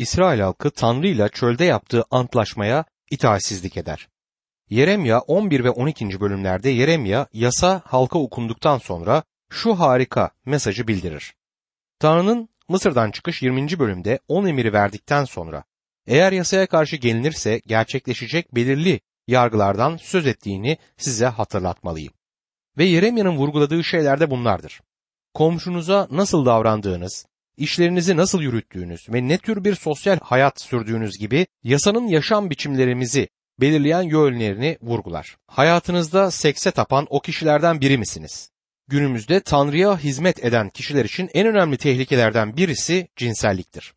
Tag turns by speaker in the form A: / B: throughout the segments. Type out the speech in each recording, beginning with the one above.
A: İsrail halkı Tanrı ile çölde yaptığı antlaşmaya itaatsizlik eder. Yeremya 11 ve 12. bölümlerde Yeremya yasa halka okunduktan sonra şu harika mesajı bildirir. Tanrı'nın Mısır'dan çıkış 20. bölümde 10 emiri verdikten sonra eğer yasaya karşı gelinirse gerçekleşecek belirli yargılardan söz ettiğini size hatırlatmalıyım. Ve Yeremya'nın vurguladığı şeyler de bunlardır. Komşunuza nasıl davrandığınız, işlerinizi nasıl yürüttüğünüz ve ne tür bir sosyal hayat sürdüğünüz gibi yasanın yaşam biçimlerimizi belirleyen yönlerini vurgular. Hayatınızda sekse tapan o kişilerden biri misiniz? Günümüzde Tanrı'ya hizmet eden kişiler için en önemli tehlikelerden birisi cinselliktir.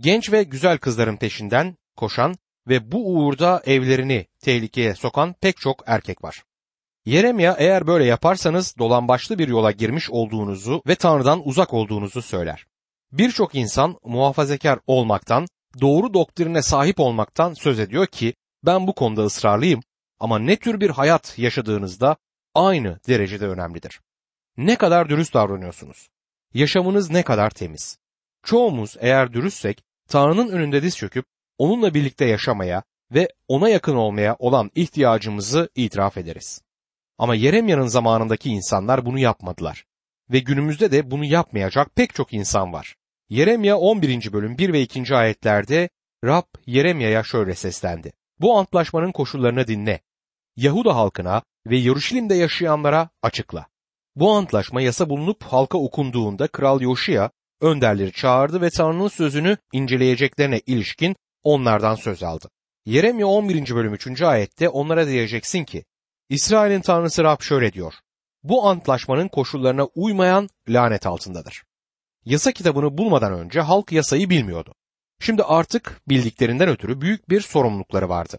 A: Genç ve güzel kızların peşinden koşan ve bu uğurda evlerini tehlikeye sokan pek çok erkek var. Yeremya eğer böyle yaparsanız dolambaçlı bir yola girmiş olduğunuzu ve Tanrı'dan uzak olduğunuzu söyler. Birçok insan muhafazakar olmaktan, doğru doktrine sahip olmaktan söz ediyor ki ben bu konuda ısrarlıyım ama ne tür bir hayat yaşadığınızda aynı derecede önemlidir. Ne kadar dürüst davranıyorsunuz? Yaşamınız ne kadar temiz? Çoğumuz eğer dürüstsek Tanrı'nın önünde diz çöküp onunla birlikte yaşamaya ve ona yakın olmaya olan ihtiyacımızı itiraf ederiz. Ama Yeremya'nın zamanındaki insanlar bunu yapmadılar ve günümüzde de bunu yapmayacak pek çok insan var. Yeremya 11. bölüm 1 ve 2. ayetlerde Rab Yeremya'ya şöyle seslendi. Bu antlaşmanın koşullarını dinle. Yahuda halkına ve Yeruşalim'de yaşayanlara açıkla. Bu antlaşma yasa bulunup halka okunduğunda Kral Yoşiya önderleri çağırdı ve Tanrı'nın sözünü inceleyeceklerine ilişkin onlardan söz aldı. Yeremya 11. bölüm 3. ayette onlara diyeceksin ki İsrail'in Tanrısı Rab şöyle diyor. Bu antlaşmanın koşullarına uymayan lanet altındadır. Yasa kitabını bulmadan önce halk yasayı bilmiyordu. Şimdi artık bildiklerinden ötürü büyük bir sorumlulukları vardı.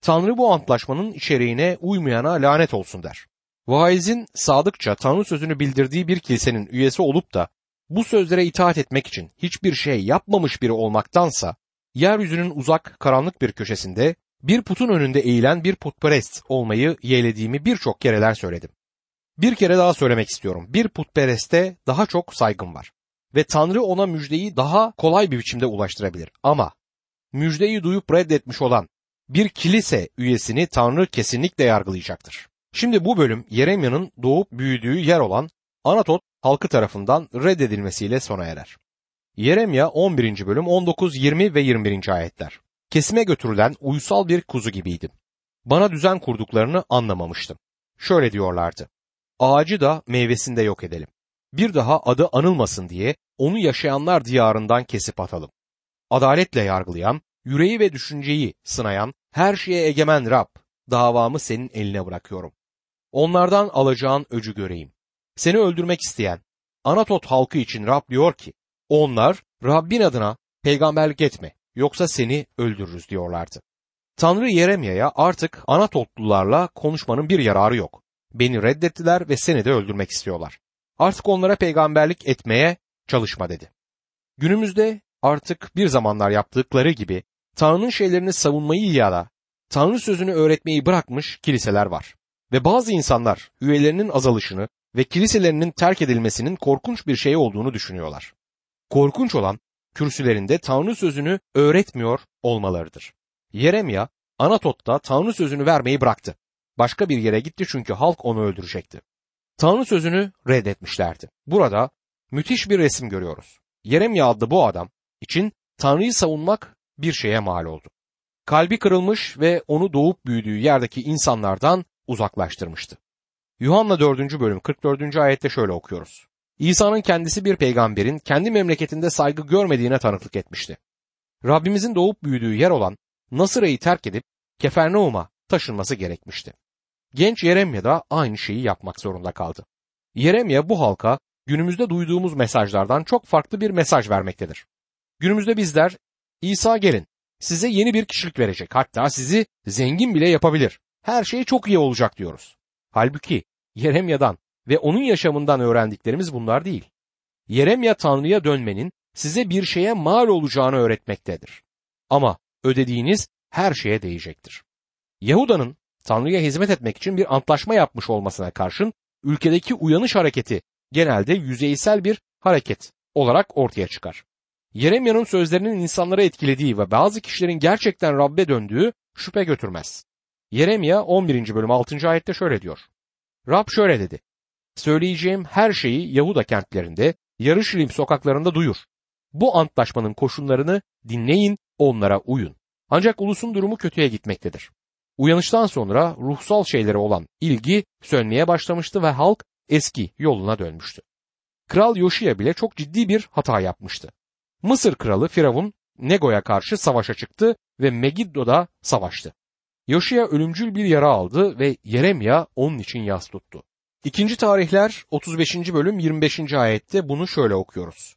A: Tanrı bu antlaşmanın içeriğine uymayana lanet olsun der. Vaizin sadıkça Tanrı sözünü bildirdiği bir kilisenin üyesi olup da bu sözlere itaat etmek için hiçbir şey yapmamış biri olmaktansa yeryüzünün uzak karanlık bir köşesinde bir putun önünde eğilen bir putperest olmayı yeğlediğimi birçok kereler söyledim. Bir kere daha söylemek istiyorum. Bir putpereste daha çok saygım var. Ve Tanrı ona müjdeyi daha kolay bir biçimde ulaştırabilir. Ama müjdeyi duyup reddetmiş olan bir kilise üyesini Tanrı kesinlikle yargılayacaktır. Şimdi bu bölüm Yeremya'nın doğup büyüdüğü yer olan Anatot halkı tarafından reddedilmesiyle sona erer. Yeremya 11. bölüm 19, 20 ve 21. ayetler. Kesime götürülen uysal bir kuzu gibiydim. Bana düzen kurduklarını anlamamıştım. Şöyle diyorlardı. Ağacı da meyvesinde yok edelim. Bir daha adı anılmasın diye onu yaşayanlar diyarından kesip atalım. Adaletle yargılayan, yüreği ve düşünceyi sınayan, her şeye egemen Rab, davamı senin eline bırakıyorum. Onlardan alacağın öcü göreyim. Seni öldürmek isteyen, Anatot halkı için Rab diyor ki, onlar Rabbin adına peygamberlik etme yoksa seni öldürürüz diyorlardı. Tanrı Yeremya'ya artık Anatotlularla konuşmanın bir yararı yok. Beni reddettiler ve seni de öldürmek istiyorlar. Artık onlara peygamberlik etmeye çalışma dedi. Günümüzde artık bir zamanlar yaptıkları gibi Tanrı'nın şeylerini savunmayı ya da Tanrı sözünü öğretmeyi bırakmış kiliseler var. Ve bazı insanlar üyelerinin azalışını ve kiliselerinin terk edilmesinin korkunç bir şey olduğunu düşünüyorlar. Korkunç olan kürsülerinde Tanrı sözünü öğretmiyor olmalarıdır. Yeremya Anatot'ta Tanrı sözünü vermeyi bıraktı. Başka bir yere gitti çünkü halk onu öldürecekti. Tanrı sözünü reddetmişlerdi. Burada müthiş bir resim görüyoruz. Yeremya adlı bu adam için Tanrı'yı savunmak bir şeye mal oldu. Kalbi kırılmış ve onu doğup büyüdüğü yerdeki insanlardan uzaklaştırmıştı. Yuhanna 4. bölüm 44. ayette şöyle okuyoruz. İsa'nın kendisi bir peygamberin kendi memleketinde saygı görmediğine tanıklık etmişti. Rabbimizin doğup büyüdüğü yer olan Nasıra'yı terk edip Kefernaum'a taşınması gerekmişti. Genç Yeremya da aynı şeyi yapmak zorunda kaldı. Yeremya bu halka günümüzde duyduğumuz mesajlardan çok farklı bir mesaj vermektedir. Günümüzde bizler İsa gelin size yeni bir kişilik verecek hatta sizi zengin bile yapabilir. Her şey çok iyi olacak diyoruz. Halbuki Yeremya'dan ve onun yaşamından öğrendiklerimiz bunlar değil. Yeremya Tanrı'ya dönmenin size bir şeye mal olacağını öğretmektedir. Ama ödediğiniz her şeye değecektir. Yahuda'nın Tanrı'ya hizmet etmek için bir antlaşma yapmış olmasına karşın ülkedeki uyanış hareketi genelde yüzeysel bir hareket olarak ortaya çıkar. Yeremya'nın sözlerinin insanları etkilediği ve bazı kişilerin gerçekten Rabbe döndüğü şüphe götürmez. Yeremya 11. bölüm 6. ayette şöyle diyor. Rab şöyle dedi. Söyleyeceğim her şeyi Yahuda kentlerinde, Yarışilim sokaklarında duyur. Bu antlaşmanın koşullarını dinleyin, onlara uyun. Ancak ulusun durumu kötüye gitmektedir. Uyanıştan sonra ruhsal şeylere olan ilgi sönmeye başlamıştı ve halk eski yoluna dönmüştü. Kral Yoşiya bile çok ciddi bir hata yapmıştı. Mısır kralı Firavun Nego'ya karşı savaşa çıktı ve Megiddo'da savaştı. Yoşiya ölümcül bir yara aldı ve Yeremya onun için yas tuttu. İkinci tarihler 35. bölüm 25. ayette bunu şöyle okuyoruz.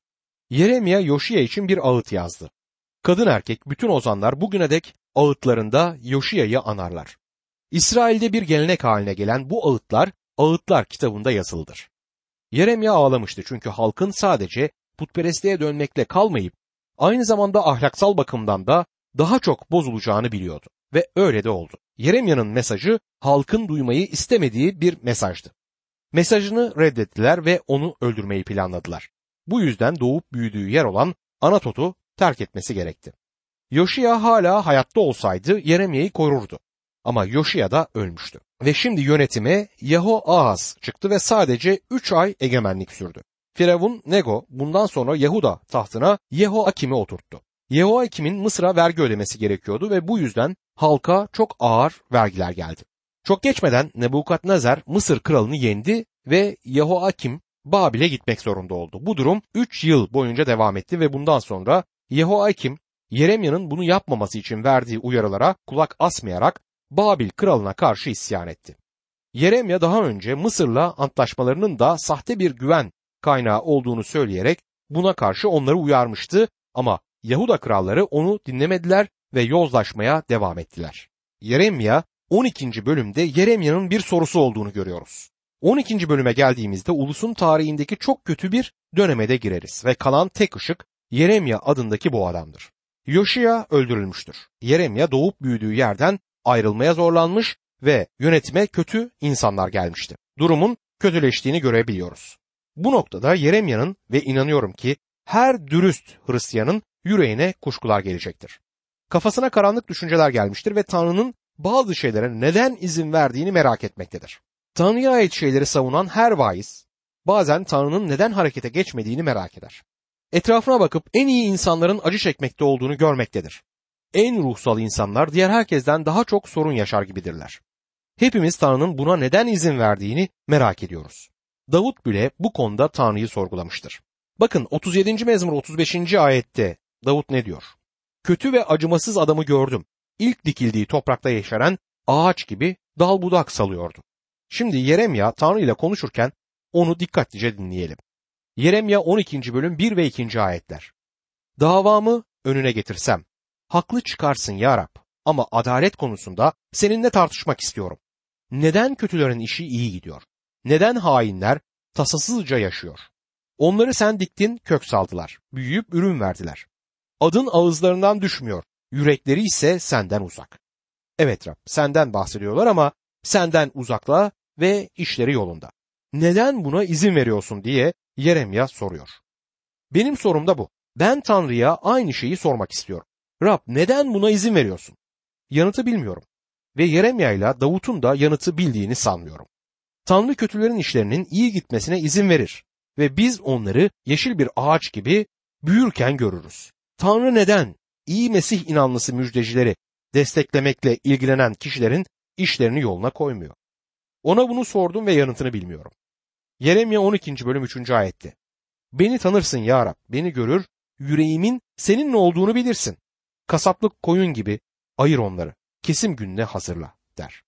A: Yeremya Yoşiya için bir ağıt yazdı. Kadın erkek bütün ozanlar bugüne dek ağıtlarında Yoşiya'yı anarlar. İsrail'de bir gelenek haline gelen bu ağıtlar ağıtlar kitabında yazılıdır. Yeremya ağlamıştı çünkü halkın sadece putperestliğe dönmekle kalmayıp aynı zamanda ahlaksal bakımdan da daha çok bozulacağını biliyordu ve öyle de oldu. Yeremya'nın mesajı halkın duymayı istemediği bir mesajdı. Mesajını reddettiler ve onu öldürmeyi planladılar. Bu yüzden doğup büyüdüğü yer olan Anatot'u terk etmesi gerekti. Yoşiya hala hayatta olsaydı Yeremya'yı korurdu. Ama Yoşiya da ölmüştü. Ve şimdi yönetime Yehoahaz çıktı ve sadece 3 ay egemenlik sürdü. Firavun Nego bundan sonra Yahuda tahtına Yehoakim'i oturttu. Yehoakim'in Mısır'a vergi ödemesi gerekiyordu ve bu yüzden halka çok ağır vergiler geldi. Çok geçmeden Nebukadnezar Mısır kralını yendi ve Yehoakim Babil'e gitmek zorunda oldu. Bu durum 3 yıl boyunca devam etti ve bundan sonra Yehoakim Yeremya'nın bunu yapmaması için verdiği uyarılara kulak asmayarak Babil kralına karşı isyan etti. Yeremya daha önce Mısır'la antlaşmalarının da sahte bir güven kaynağı olduğunu söyleyerek buna karşı onları uyarmıştı ama Yahuda kralları onu dinlemediler ve yozlaşmaya devam ettiler. Yeremya 12. bölümde Yeremya'nın bir sorusu olduğunu görüyoruz. 12. bölüme geldiğimizde ulusun tarihindeki çok kötü bir dönemede gireriz ve kalan tek ışık Yeremya adındaki bu adamdır. Yoşiya öldürülmüştür. Yeremya doğup büyüdüğü yerden ayrılmaya zorlanmış ve yönetime kötü insanlar gelmişti. Durumun kötüleştiğini görebiliyoruz. Bu noktada Yeremya'nın ve inanıyorum ki her dürüst Hristiyanın yüreğine kuşkular gelecektir. Kafasına karanlık düşünceler gelmiştir ve Tanrı'nın bazı şeylere neden izin verdiğini merak etmektedir. Tanrı'ya ait şeyleri savunan her vaiz bazen Tanrı'nın neden harekete geçmediğini merak eder. Etrafına bakıp en iyi insanların acı çekmekte olduğunu görmektedir. En ruhsal insanlar diğer herkesten daha çok sorun yaşar gibidirler. Hepimiz Tanrı'nın buna neden izin verdiğini merak ediyoruz. Davut bile bu konuda Tanrı'yı sorgulamıştır. Bakın 37. mezmur 35. ayette Davut ne diyor? Kötü ve acımasız adamı gördüm. İlk dikildiği toprakta yeşeren ağaç gibi dal budak salıyordu. Şimdi Yeremya Tanrı ile konuşurken onu dikkatlice dinleyelim. Yeremya 12. bölüm 1 ve 2. ayetler. Davamı önüne getirsem, haklı çıkarsın ya Rab ama adalet konusunda seninle tartışmak istiyorum. Neden kötülerin işi iyi gidiyor? Neden hainler tasasızca yaşıyor? Onları sen diktin kök saldılar, büyüyüp ürün verdiler. Adın ağızlarından düşmüyor, yürekleri ise senden uzak. Evet Rab senden bahsediyorlar ama senden uzakla ve işleri yolunda. Neden buna izin veriyorsun diye Yeremya soruyor. Benim sorum da bu. Ben Tanrı'ya aynı şeyi sormak istiyorum. Rab neden buna izin veriyorsun? Yanıtı bilmiyorum. Ve Yeremya ile Davut'un da yanıtı bildiğini sanmıyorum. Tanrı kötülerin işlerinin iyi gitmesine izin verir ve biz onları yeşil bir ağaç gibi büyürken görürüz. Tanrı neden iyi Mesih inanlısı müjdecileri desteklemekle ilgilenen kişilerin işlerini yoluna koymuyor? Ona bunu sordum ve yanıtını bilmiyorum. Yeremya 12. bölüm 3. ayette. Beni tanırsın ya Rab, beni görür, yüreğimin seninle olduğunu bilirsin. Kasaplık koyun gibi ayır onları, kesim gününe hazırla der.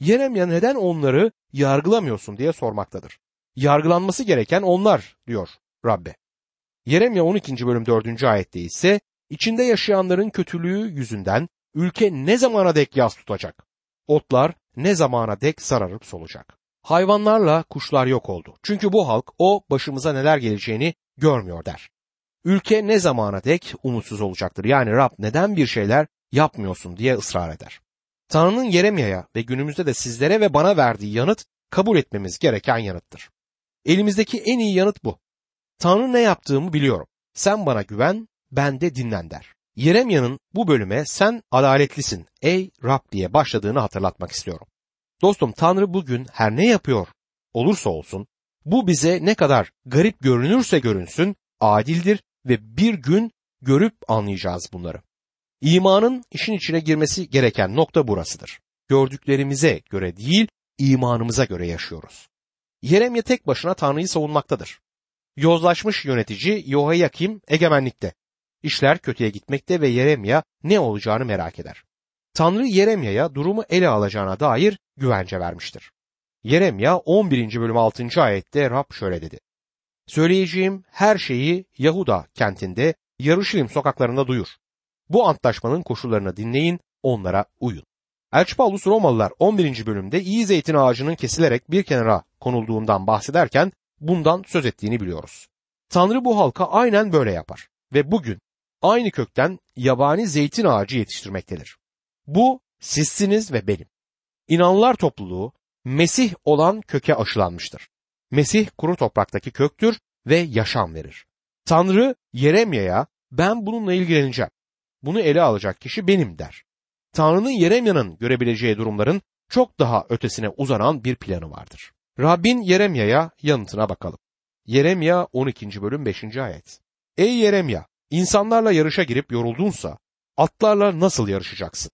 A: Yeremya neden onları yargılamıyorsun diye sormaktadır. Yargılanması gereken onlar diyor Rabbe. Yeremya 12. bölüm 4. ayette ise içinde yaşayanların kötülüğü yüzünden ülke ne zamana dek yaz tutacak? Otlar ne zamana dek sararıp solacak? Hayvanlarla kuşlar yok oldu. Çünkü bu halk o başımıza neler geleceğini görmüyor der. Ülke ne zamana dek umutsuz olacaktır. Yani Rab neden bir şeyler yapmıyorsun diye ısrar eder. Tanrı'nın Yeremya'ya ve günümüzde de sizlere ve bana verdiği yanıt kabul etmemiz gereken yanıttır. Elimizdeki en iyi yanıt bu. Tanrı ne yaptığımı biliyorum. Sen bana güven bende dinlen der. Yeremya'nın bu bölüme sen adaletlisin ey Rab diye başladığını hatırlatmak istiyorum. Dostum Tanrı bugün her ne yapıyor olursa olsun bu bize ne kadar garip görünürse görünsün adildir ve bir gün görüp anlayacağız bunları. İmanın işin içine girmesi gereken nokta burasıdır. Gördüklerimize göre değil, imanımıza göre yaşıyoruz. Yeremye tek başına Tanrı'yı savunmaktadır. Yozlaşmış yönetici Yohayakim egemenlikte. İşler kötüye gitmekte ve Yeremya ne olacağını merak eder. Tanrı Yeremya'ya durumu ele alacağına dair güvence vermiştir. Yeremya 11. bölüm 6. ayette Rab şöyle dedi. Söyleyeceğim her şeyi Yahuda kentinde, Yarışilim sokaklarında duyur. Bu antlaşmanın koşullarını dinleyin, onlara uyun. Elçi Paulus Romalılar 11. bölümde iyi zeytin ağacının kesilerek bir kenara konulduğundan bahsederken bundan söz ettiğini biliyoruz. Tanrı bu halka aynen böyle yapar ve bugün aynı kökten yabani zeytin ağacı yetiştirmektedir. Bu sizsiniz ve benim. İnanlar topluluğu Mesih olan köke aşılanmıştır. Mesih kuru topraktaki köktür ve yaşam verir. Tanrı Yeremya'ya ben bununla ilgileneceğim. Bunu ele alacak kişi benim der. Tanrı'nın Yeremya'nın görebileceği durumların çok daha ötesine uzanan bir planı vardır. Rabbin Yeremya'ya yanıtına bakalım. Yeremya 12. bölüm 5. ayet. Ey Yeremya, insanlarla yarışa girip yoruldunsa atlarla nasıl yarışacaksın?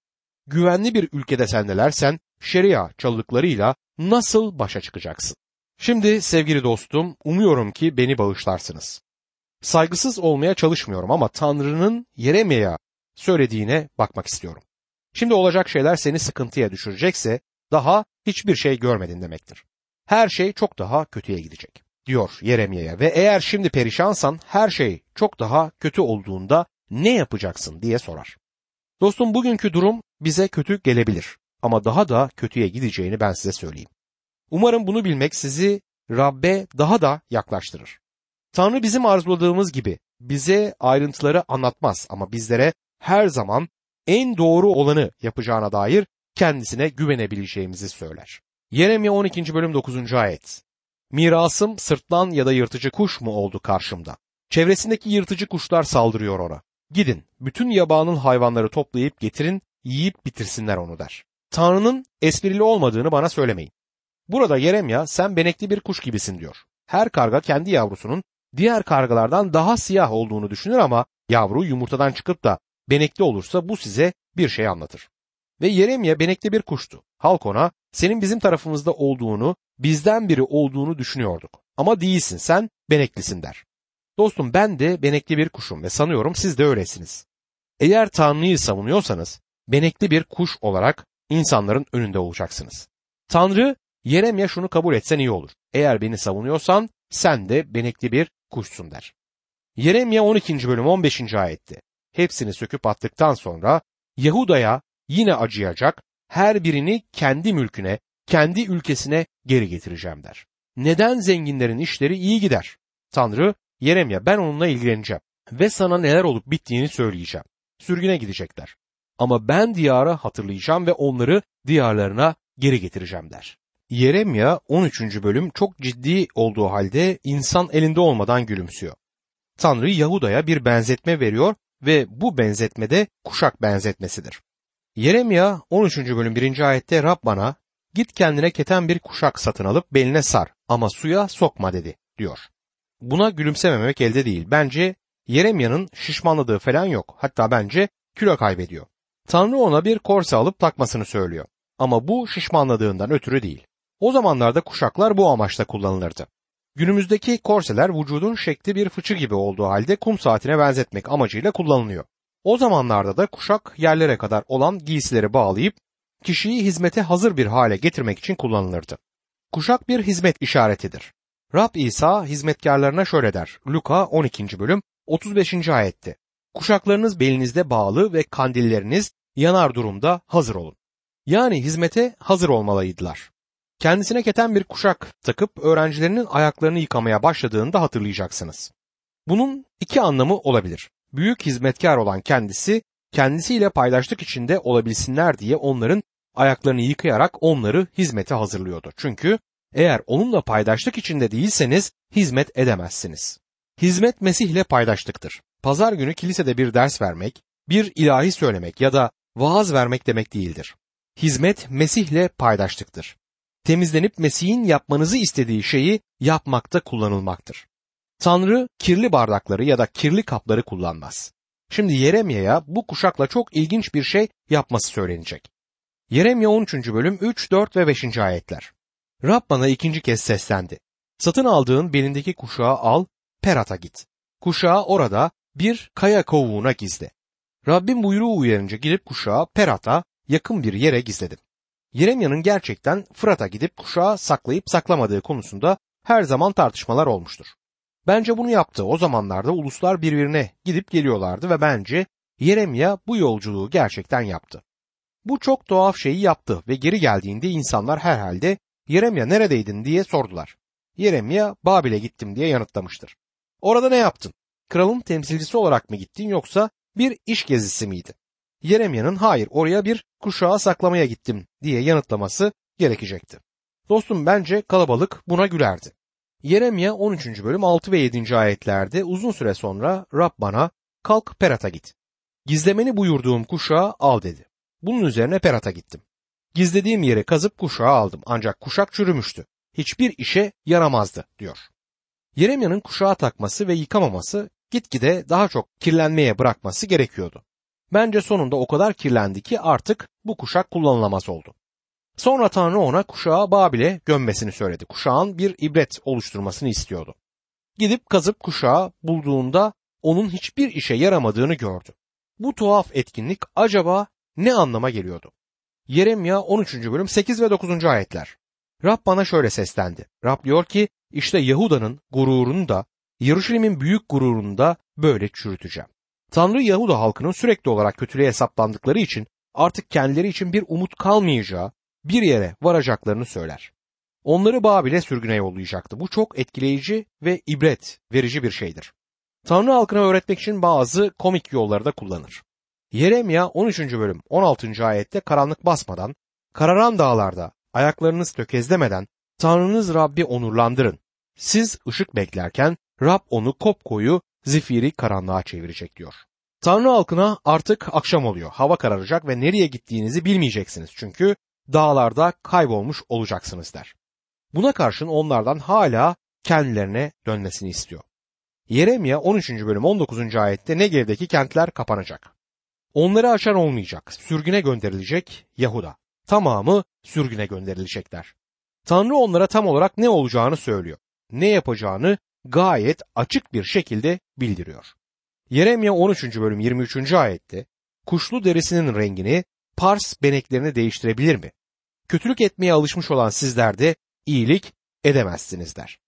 A: Güvenli bir ülkede sendelersen şeria çalılıklarıyla nasıl başa çıkacaksın? Şimdi sevgili dostum umuyorum ki beni bağışlarsınız. Saygısız olmaya çalışmıyorum ama Tanrı'nın Yeremya'ya söylediğine bakmak istiyorum. Şimdi olacak şeyler seni sıkıntıya düşürecekse daha hiçbir şey görmedin demektir. Her şey çok daha kötüye gidecek diyor Yeremya'ya ve eğer şimdi perişansan her şey çok daha kötü olduğunda ne yapacaksın diye sorar. Dostum bugünkü durum bize kötü gelebilir ama daha da kötüye gideceğini ben size söyleyeyim. Umarım bunu bilmek sizi Rabbe daha da yaklaştırır. Tanrı bizim arzuladığımız gibi bize ayrıntıları anlatmaz ama bizlere her zaman en doğru olanı yapacağına dair kendisine güvenebileceğimizi söyler. Yeremye 12. bölüm 9. ayet. Mirasım sırtlan ya da yırtıcı kuş mu oldu karşımda? Çevresindeki yırtıcı kuşlar saldırıyor ona. Gidin, bütün yabanın hayvanları toplayıp getirin, yiyip bitirsinler onu der. Tanrı'nın esprili olmadığını bana söylemeyin. Burada Yeremya sen benekli bir kuş gibisin diyor. Her karga kendi yavrusunun diğer kargalardan daha siyah olduğunu düşünür ama yavru yumurtadan çıkıp da benekli olursa bu size bir şey anlatır. Ve Yeremye benekli bir kuştu. Halk ona senin bizim tarafımızda olduğunu, bizden biri olduğunu düşünüyorduk. Ama değilsin sen beneklisin der. Dostum ben de benekli bir kuşum ve sanıyorum siz de öylesiniz. Eğer Tanrı'yı savunuyorsanız benekli bir kuş olarak insanların önünde olacaksınız. Tanrı Yeremye şunu kabul etsen iyi olur. Eğer beni savunuyorsan sen de benekli bir kuşsun der. Yeremye 12. bölüm 15. ayette hepsini söküp attıktan sonra Yahuda'ya yine acıyacak, her birini kendi mülküne, kendi ülkesine geri getireceğim der. Neden zenginlerin işleri iyi gider? Tanrı, Yeremye ben onunla ilgileneceğim ve sana neler olup bittiğini söyleyeceğim. Sürgüne gidecekler. Ama ben diyarı hatırlayacağım ve onları diyarlarına geri getireceğim der. Yeremya 13. bölüm çok ciddi olduğu halde insan elinde olmadan gülümsüyor. Tanrı Yahuda'ya bir benzetme veriyor ve bu benzetmede kuşak benzetmesidir. Yeremya 13. bölüm 1. ayette Rab bana git kendine keten bir kuşak satın alıp beline sar ama suya sokma dedi diyor. Buna gülümsememek elde değil. Bence Yeremya'nın şişmanladığı falan yok. Hatta bence kilo kaybediyor. Tanrı ona bir korse alıp takmasını söylüyor. Ama bu şişmanladığından ötürü değil. O zamanlarda kuşaklar bu amaçla kullanılırdı. Günümüzdeki korseler vücudun şekli bir fıçı gibi olduğu halde kum saatine benzetmek amacıyla kullanılıyor. O zamanlarda da kuşak yerlere kadar olan giysileri bağlayıp kişiyi hizmete hazır bir hale getirmek için kullanılırdı. Kuşak bir hizmet işaretidir. Rab İsa hizmetkarlarına şöyle der. Luka 12. bölüm 35. ayette. Kuşaklarınız belinizde bağlı ve kandilleriniz yanar durumda hazır olun. Yani hizmete hazır olmalıydılar kendisine keten bir kuşak takıp öğrencilerinin ayaklarını yıkamaya başladığında hatırlayacaksınız. Bunun iki anlamı olabilir. Büyük hizmetkar olan kendisi kendisiyle paylaştık içinde olabilsinler diye onların ayaklarını yıkayarak onları hizmete hazırlıyordu. Çünkü eğer onunla paydaşlık içinde değilseniz hizmet edemezsiniz. Hizmet Mesih ile paydaşlıktır. pazar günü kilisede bir ders vermek, bir ilahi söylemek ya da vaaz vermek demek değildir. Hizmet Mesih'le paydaşlıktır. Temizlenip Mesih'in yapmanızı istediği şeyi yapmakta kullanılmaktır. Tanrı kirli bardakları ya da kirli kapları kullanmaz. Şimdi Yeremya'ya bu kuşakla çok ilginç bir şey yapması söylenecek. Yeremya 13. bölüm 3, 4 ve 5. ayetler. Rab bana ikinci kez seslendi. Satın aldığın belindeki kuşağı al, Perat'a git. Kuşağı orada bir kaya kovuğuna gizle. Rabbim buyruğu uyarınca gidip kuşağı Perat'a yakın bir yere gizledim. Yeremya'nın gerçekten Fırat'a gidip kuşağı saklayıp saklamadığı konusunda her zaman tartışmalar olmuştur. Bence bunu yaptı. O zamanlarda uluslar birbirine gidip geliyorlardı ve bence Yeremya bu yolculuğu gerçekten yaptı. Bu çok tuhaf şeyi yaptı ve geri geldiğinde insanlar herhalde Yeremya neredeydin diye sordular. Yeremya Babil'e gittim diye yanıtlamıştır. Orada ne yaptın? Kralın temsilcisi olarak mı gittin yoksa bir iş gezisi miydi? Yeremya'nın hayır oraya bir kuşağı saklamaya gittim diye yanıtlaması gerekecekti. Dostum bence kalabalık buna gülerdi. Yeremya 13. bölüm 6 ve 7. ayetlerde uzun süre sonra Rab bana kalk Perat'a git. Gizlemeni buyurduğum kuşağı al dedi. Bunun üzerine Perat'a gittim. Gizlediğim yeri kazıp kuşağı aldım ancak kuşak çürümüştü. Hiçbir işe yaramazdı diyor. Yeremya'nın kuşağı takması ve yıkamaması gitgide daha çok kirlenmeye bırakması gerekiyordu. Bence sonunda o kadar kirlendi ki artık bu kuşak kullanılamaz oldu. Sonra Tanrı ona kuşağı Babil'e gömmesini söyledi. Kuşağın bir ibret oluşturmasını istiyordu. Gidip kazıp kuşağı bulduğunda onun hiçbir işe yaramadığını gördü. Bu tuhaf etkinlik acaba ne anlama geliyordu? Yeremya 13. bölüm 8 ve 9. ayetler. Rab bana şöyle seslendi. Rab diyor ki işte Yahuda'nın gururunu da Yeruşalim'in büyük gururunu da böyle çürüteceğim. Tanrı Yahuda halkının sürekli olarak kötülüğe hesaplandıkları için artık kendileri için bir umut kalmayacağı bir yere varacaklarını söyler. Onları Babil'e sürgüne yollayacaktı. Bu çok etkileyici ve ibret verici bir şeydir. Tanrı halkına öğretmek için bazı komik yolları da kullanır. Yeremya 13. bölüm 16. ayette karanlık basmadan, kararan dağlarda ayaklarınız tökezlemeden Tanrınız Rabbi onurlandırın. Siz ışık beklerken Rab onu kopkoyu zifiri karanlığa çevirecek diyor. Tanrı halkına artık akşam oluyor. Hava kararacak ve nereye gittiğinizi bilmeyeceksiniz. Çünkü dağlarda kaybolmuş olacaksınız der. Buna karşın onlardan hala kendilerine dönmesini istiyor. Yeremya 13. bölüm 19. ayette Negev'deki kentler kapanacak. Onları açan olmayacak. Sürgüne gönderilecek Yahuda. Tamamı sürgüne gönderilecekler. Tanrı onlara tam olarak ne olacağını söylüyor. Ne yapacağını gayet açık bir şekilde bildiriyor. Yeremya 13. bölüm 23. ayette kuşlu derisinin rengini pars beneklerini değiştirebilir mi? Kötülük etmeye alışmış olan sizler de iyilik edemezsiniz der.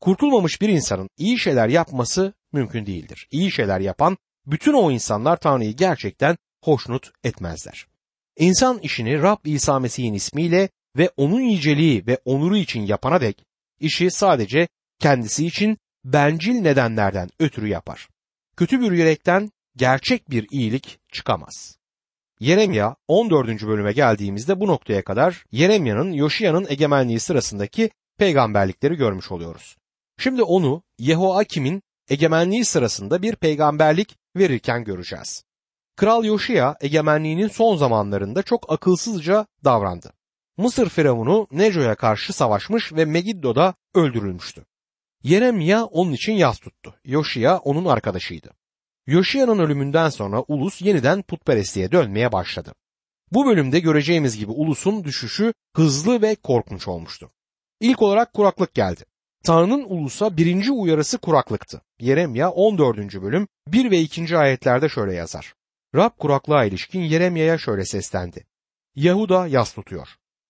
A: Kurtulmamış bir insanın iyi şeyler yapması mümkün değildir. İyi şeyler yapan bütün o insanlar Tanrı'yı gerçekten hoşnut etmezler. İnsan işini Rab İsa Mesih'in ismiyle ve onun yüceliği ve onuru için yapana dek işi sadece kendisi için bencil nedenlerden ötürü yapar. Kötü bir yürekten gerçek bir iyilik çıkamaz. Yeremya 14. bölüme geldiğimizde bu noktaya kadar Yeremya'nın Yoşiya'nın egemenliği sırasındaki peygamberlikleri görmüş oluyoruz. Şimdi onu Yehoakim'in egemenliği sırasında bir peygamberlik verirken göreceğiz. Kral Yoşiya egemenliğinin son zamanlarında çok akılsızca davrandı. Mısır firavunu Neco'ya karşı savaşmış ve Megiddo'da öldürülmüştü. Yeremya onun için yas tuttu. Yoşiya onun arkadaşıydı. Yoşiya'nın ölümünden sonra ulus yeniden putperestliğe dönmeye başladı. Bu bölümde göreceğimiz gibi ulusun düşüşü hızlı ve korkunç olmuştu. İlk olarak kuraklık geldi. Tanrı'nın ulusa birinci uyarısı kuraklıktı. Yeremya 14. bölüm 1 ve 2. ayetlerde şöyle yazar. Rab kuraklığa ilişkin Yeremya'ya şöyle seslendi. Yahuda yas tutuyor.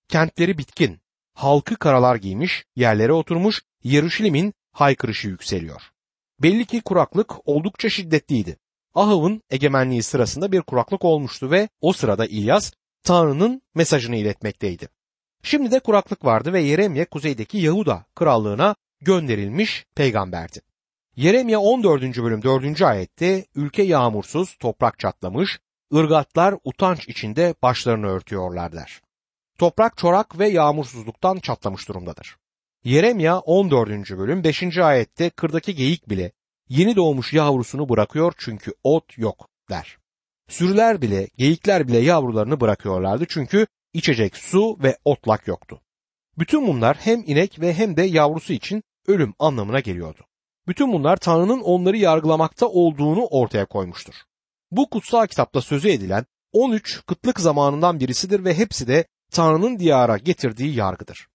A: Kentleri bitkin, halkı karalar giymiş, yerlere oturmuş, Yeruşalim'in haykırışı yükseliyor. Belli ki kuraklık oldukça şiddetliydi. Ahav'ın egemenliği sırasında bir kuraklık olmuştu ve o sırada İlyas Tanrı'nın mesajını iletmekteydi. Şimdi de kuraklık vardı ve Yeremye kuzeydeki Yahuda krallığına gönderilmiş peygamberdi. Yeremye 14. bölüm 4. ayette ülke yağmursuz, toprak çatlamış, ırgatlar utanç içinde başlarını örtüyorlar der. Toprak çorak ve yağmursuzluktan çatlamış durumdadır. Yeremya 14. bölüm 5. ayette kırdaki geyik bile yeni doğmuş yavrusunu bırakıyor çünkü ot yok der. Sürüler bile, geyikler bile yavrularını bırakıyorlardı çünkü içecek su ve otlak yoktu. Bütün bunlar hem inek ve hem de yavrusu için ölüm anlamına geliyordu. Bütün bunlar Tanrı'nın onları yargılamakta olduğunu ortaya koymuştur. Bu kutsal kitapta sözü edilen 13 kıtlık zamanından birisidir ve hepsi de Tanrı'nın diyara getirdiği yargıdır.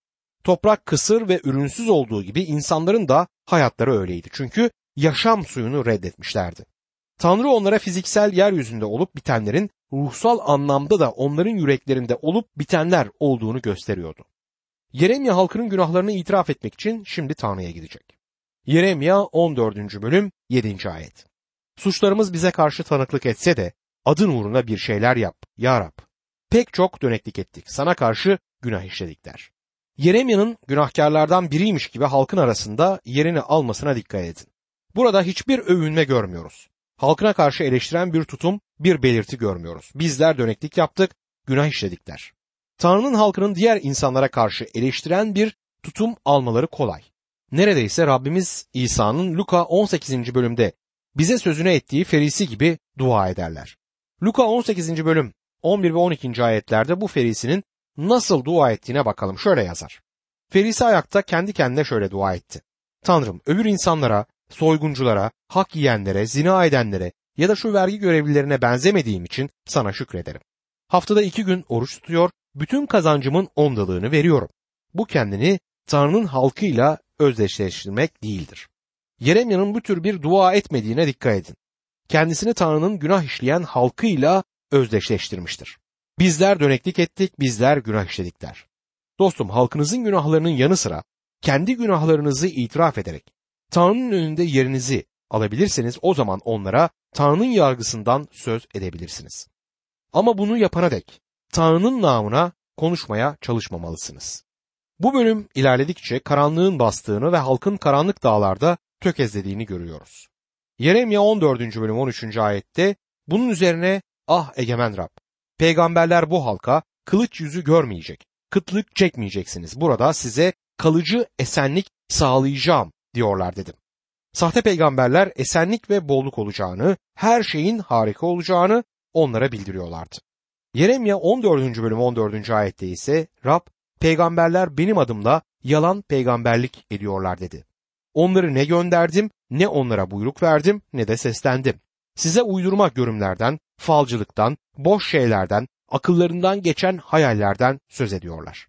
A: Toprak kısır ve ürünsüz olduğu gibi insanların da hayatları öyleydi. Çünkü yaşam suyunu reddetmişlerdi. Tanrı onlara fiziksel yeryüzünde olup bitenlerin ruhsal anlamda da onların yüreklerinde olup bitenler olduğunu gösteriyordu. Yeremya halkının günahlarını itiraf etmek için şimdi Tanrı'ya gidecek. Yeremya 14. bölüm 7. ayet. Suçlarımız bize karşı tanıklık etse de adın uğruna bir şeyler yap ya Rab. Pek çok döneklik ettik sana karşı günah işledik der. Yeremya'nın günahkarlardan biriymiş gibi halkın arasında yerini almasına dikkat edin. Burada hiçbir övünme görmüyoruz. Halkına karşı eleştiren bir tutum, bir belirti görmüyoruz. Bizler döneklik yaptık, günah işledik der. Tanrı'nın halkının diğer insanlara karşı eleştiren bir tutum almaları kolay. Neredeyse Rabbimiz İsa'nın Luka 18. bölümde bize sözünü ettiği ferisi gibi dua ederler. Luka 18. bölüm 11 ve 12. ayetlerde bu ferisinin nasıl dua ettiğine bakalım. Şöyle yazar. Ferisi ayakta kendi kendine şöyle dua etti. Tanrım öbür insanlara, soygunculara, hak yiyenlere, zina edenlere ya da şu vergi görevlilerine benzemediğim için sana şükrederim. Haftada iki gün oruç tutuyor, bütün kazancımın ondalığını veriyorum. Bu kendini Tanrı'nın halkıyla özdeşleştirmek değildir. Yeremya'nın bu tür bir dua etmediğine dikkat edin. Kendisini Tanrı'nın günah işleyen halkıyla özdeşleştirmiştir. Bizler döneklik ettik, bizler günah işledik der. Dostum halkınızın günahlarının yanı sıra kendi günahlarınızı itiraf ederek Tanrı'nın önünde yerinizi alabilirseniz o zaman onlara Tanrı'nın yargısından söz edebilirsiniz. Ama bunu yapana dek Tanrı'nın namına konuşmaya çalışmamalısınız. Bu bölüm ilerledikçe karanlığın bastığını ve halkın karanlık dağlarda tökezlediğini görüyoruz. Yeremya 14. bölüm 13. ayette bunun üzerine ah egemen Rab peygamberler bu halka kılıç yüzü görmeyecek, kıtlık çekmeyeceksiniz. Burada size kalıcı esenlik sağlayacağım diyorlar dedim. Sahte peygamberler esenlik ve bolluk olacağını, her şeyin harika olacağını onlara bildiriyorlardı. Yeremya 14. bölüm 14. ayette ise Rab peygamberler benim adımla yalan peygamberlik ediyorlar dedi. Onları ne gönderdim, ne onlara buyruk verdim, ne de seslendim. Size uydurma görümlerden, falcılıktan, boş şeylerden, akıllarından geçen hayallerden söz ediyorlar.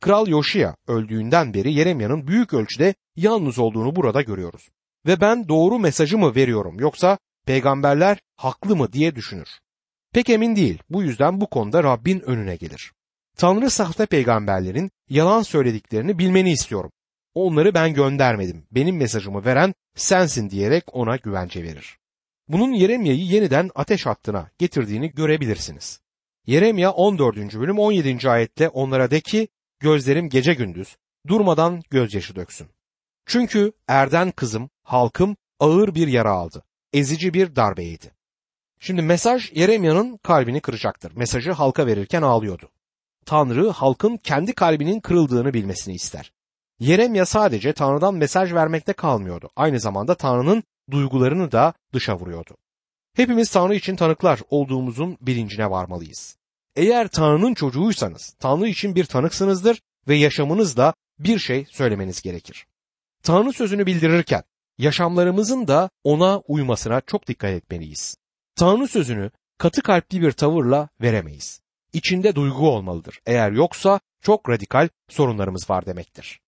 A: Kral Yoşia öldüğünden beri Yeremya'nın büyük ölçüde yalnız olduğunu burada görüyoruz. Ve ben doğru mesajı mı veriyorum yoksa peygamberler haklı mı diye düşünür. Pek emin değil. Bu yüzden bu konuda Rabbin önüne gelir. Tanrı sahte peygamberlerin yalan söylediklerini bilmeni istiyorum. Onları ben göndermedim. Benim mesajımı veren sensin diyerek ona güvence verir. Bunun Yeremya'yı yeniden ateş hattına getirdiğini görebilirsiniz. Yeremya 14. bölüm 17. ayette onlara de ki gözlerim gece gündüz durmadan gözyaşı döksün. Çünkü erden kızım, halkım ağır bir yara aldı. Ezici bir darbe yedi. Şimdi mesaj Yeremya'nın kalbini kıracaktır. Mesajı halka verirken ağlıyordu. Tanrı halkın kendi kalbinin kırıldığını bilmesini ister. Yeremya sadece Tanrı'dan mesaj vermekte kalmıyordu. Aynı zamanda Tanrı'nın duygularını da dışa vuruyordu. Hepimiz Tanrı için tanıklar olduğumuzun bilincine varmalıyız. Eğer Tanrı'nın çocuğuysanız Tanrı için bir tanıksınızdır ve yaşamınızda bir şey söylemeniz gerekir. Tanrı sözünü bildirirken yaşamlarımızın da ona uymasına çok dikkat etmeliyiz. Tanrı sözünü katı kalpli bir tavırla veremeyiz. İçinde duygu olmalıdır. Eğer yoksa çok radikal sorunlarımız var demektir.